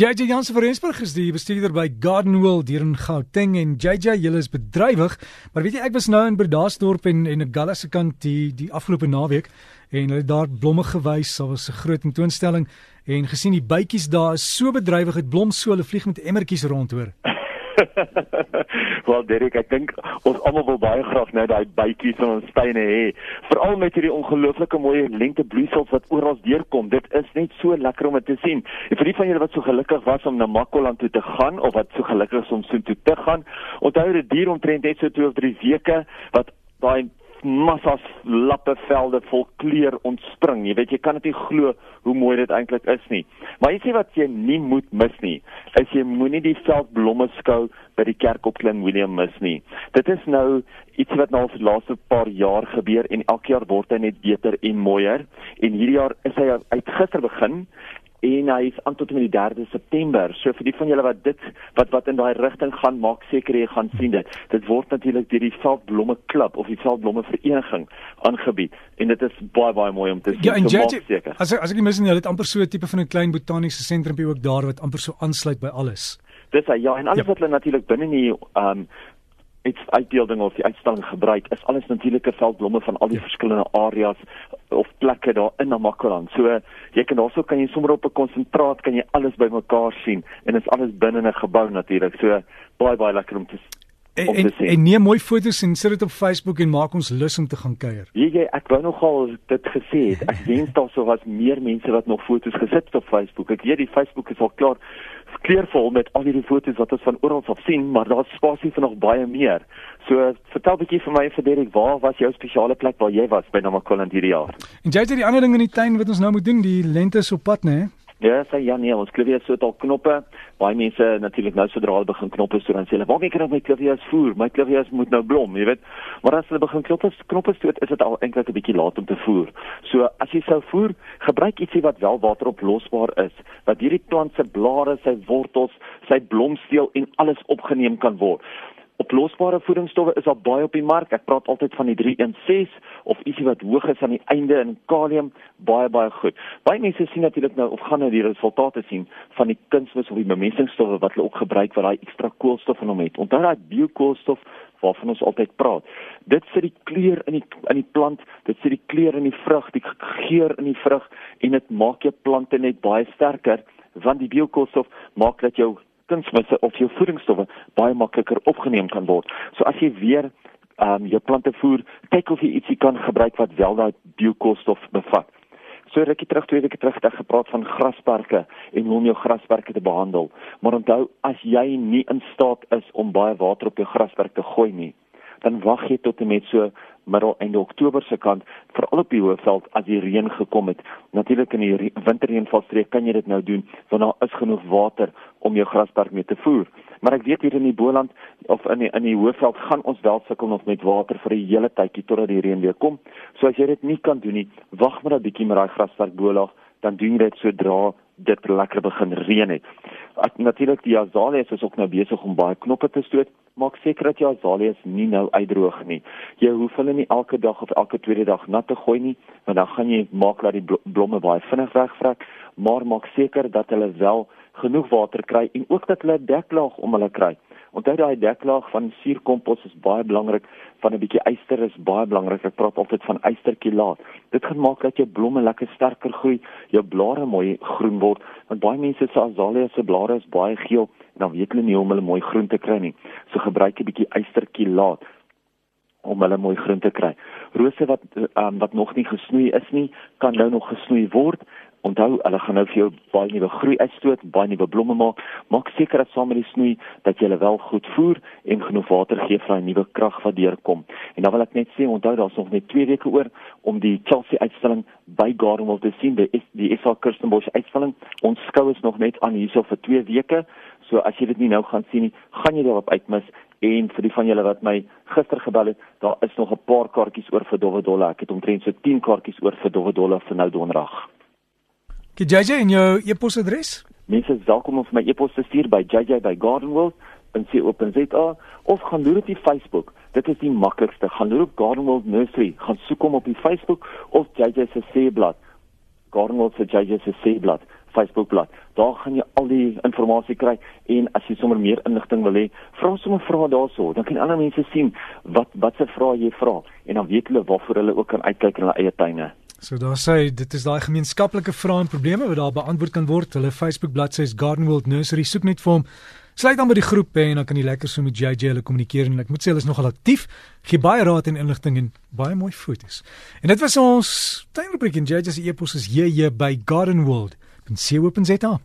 JJ Jansen van Rensburg is die bestuurder by Gardenwell hier in Gauteng en JJ, julle is bedrywig, maar weet jy ek was nou in Bredasdorp en en 'n Galla se kant die die afgelope naweek en hulle daar blomme gewys, daar was 'n groot tentoonstelling en gesien die bytjies daar is so bedrywig, dit blom so, hulle vlieg met emmertjies rond hoor. Wel Derek, ek dink ons almal wil baie graag nou daai bytjies van ons tuine hê. Veral met hierdie ongelooflike mooi lentebloeisels wat oral deurkom. Dit is net so lekker om dit te sien. En vir die van julle wat so gelukkig was om na Makwaland toe te gaan of wat so gelukkig is om so toe te gaan, onthou dit duur omtrent net so 2 of 3 weke wat daai massas lappe velde vol kleur ontspring. Jy weet jy kan dit nie glo hoe mooi dit eintlik is nie. Maar jy sê wat jy nie moet mis nie, is jy moenie die veldblomme skou by die kerk op Klein Willem mis nie. Dit is nou iets wat nou vir die laaste paar jaar gebeur en elke jaar word hy net beter en mooier. En hierdie jaar is hy uit gister begin en hy is aan tot met die 3de September. So vir die van julle wat dit wat wat in daai rigting gaan, maak seker jy gaan sien dit. Dit word natuurlik deur die Veldblomme Klub of die Veldblomme Vereniging aangebied en dit is baie baie mooi om te sien. Ja, en so seker. As as ek mis nie, hulle het amper so 'n tipe van 'n klein botaniese sentrumpie ook daar wat amper so aansluit by alles. Dis hy ja, en alles ja. wat hulle natuurlik binne in die um iets uitdeelding of die uitstalling gebruik is alles natuurlike veldblomme van al die ja. verskillende areas of plekke daar in Namakwaland. So jy kan daarso kan jy sommer op 'n konsentraat kan jy alles bymekaar sien en dit is alles binne 'n gebou natuurlik. So baie baie lekker om te En, en, en neem mooi foto's en sit dit op Facebook en maak ons lus om te gaan kuier. Weet jy, ek wou nogal dit gesê het. Ek wens daar sou was meer mense wat nog foto's gesit het op Facebook. Ek weet die Facebook is al klaar kleurvol met al hierdie foto's wat ons van oral af sien, maar daar's spasie vir nog baie meer. So vertel 'n bietjie vir my vir Derek, waar was jou spesiale plek waar jy was by Namakoland hierdie jaar? En jy het die ander ding in die tuin wat ons nou moet doen, die lente op pad, né? Nee? Ja, sê ja nee, ons klavier so dalk knoppe. Baie mense natuurlik nou sodra hulle begin knoppe so dan sê hulle, "Waar kan ek my klavier voer? My klavier moet nou blom," jy weet. Maar as hulle begin knoppe knoppe stoot, is dit al eintlik 'n bietjie laat om te voer. So as jy sou voer, gebruik ietsie wat wel wateroplosbaar is, wat hierdie plant se blare, sy wortels, sy blomsteel en alles opgeneem kan word. Oplosbare voedingsstowwe is al baie op die mark. Ek praat altyd van die 316 of ietsie wat hoog is aan die einde in kalium, baie baie goed. Baie mense sien natuurlik nou of gaan nou die resultate sien van die kunsmis of die bemestingsstowwe wat hulle ook gebruik wat daai ekstra koolstof in hom het. Onthou daai biokoolstof waarvan ons altyd praat. Dit sit die kleur in die in die plant, dit sit die kleur in die vrug, die geur in die vrug en dit maak jou plante net baie sterker want die biokoolstof maak dat jou kunsmisse of jou voedingsstowwe baie makliker opgeneem kan word. So as jy weer ehm um, jou plante voer, kyk of jy ietsie kan gebruik wat wel daai biokoolstof bevat. So rukkie terug twee weke terug het ek gepraat van grasperke en hoe om jou grasperke te behandel. Maar onthou, as jy nie in staat is om baie water op jou grasperk te gooi nie, dan wag jy tot en met so middel einde Oktober se kant veral op die hoofveld as die reën gekom het. Natuurlik in die winterreënvalstreek kan jy dit nou doen want daar is genoeg water om jou grasperk mee te voer. Maar ek weet hier in die Boland of in die in die hoofveld gaan ons wel sukkel nog met water vir 'n hele tydjie totdat die reën weer kom. So as jy dit nie kan doen nie, wag maar 'n bietjie met daai grasperk bolag, dan doen jy dit sodra dit lekker begin reën het. Natuurlik die azaleas is ook nou besig om baie knoppe te stoot maak seker dat jou azaleas nie nou uitdroog nie. Jy hoef hulle nie elke dag of elke tweede dag nat te gooi nie, want dan gaan jy maak dat die blomme baie vinnig wegvrek, maar maak seker dat hulle wel genoeg water kry en ook dat hulle 'n deklaag om hulle kry. Onthou daai deklaag van suurkompos is baie belangrik, van 'n bietjie yster is baie belangrik. Ek praat altyd van ysterkilaat. Dit gaan maak dat jou blomme lekker sterker groei, jou blare mooi groen word, want baie mense se azaleas se blare is baie geel dan weet hulle nie hoe om hulle mooi groen te kry nie. So gebruik 'n bietjie ysterkilaat om hulle mooi groen te kry. Rose wat um, wat nog nie gesnoei is nie, kan nou nog gesnoei word. Onthou, hulle gaan nou vir jou baie nuwe groei uitstoot, baie nuwe blomme maak. Maak seker dat saam met die snoei dat jy hulle wel goed voer en genoeg water gee vir daai nuwe krag wat deurkom. En dan wil ek net sê, onthou daar's nog net 2 weke oor om die Chelsea uitstalling by Gardenwell te sien, die die SA Kirstenbosch uitstalling. Ons skou is nog net aan hierso vir 2 weke. So as jy dit nie nou gaan sien nie, gaan jy daarop uitmis en vir die van julle wat my gister gebel het, daar is nog 'n paar kaartjies oor vir Dowwe Dolle. Ek het omtrent so 10 kaartjies oor vir Dowwe Dolle vir nou donderdag. JJ en jou e-posadres? Mense is welkom om vir my e-pos te stuur by jj@gardenworld.co.za of gaan dit op Facebook. Dit is die maklikste. Gaan loop Gardenworld Nursery, gaan soek hom op die Facebook of JJ se seeblad. Gardenworld se JJ se seeblad Facebookblad. Daar gaan jy al die inligting kry en as jy sommer meer inligting wil hê, vra sommer vra daarso. Dan kan ander mense sien wat wat se vrae jy vra en dan weet hulle waarvoor hulle ook kan uitkyk in hulle eie tuine. So daar sê dit is daai gemeenskaplike vrae en probleme wat daar beantwoord kan word. Hulle Facebook bladsy is Garden World Nursery. Soek net vir hom. Sluit dan by die groep en dan kan jy lekker so met JJ hulle kommunikeer en ek moet sê hulle is nogal aktief. Gee baie raad en inligting en baie mooi foto's. En dit was ons tuinrubriek en JJ se e-pos is jy by gardenworld.co.za.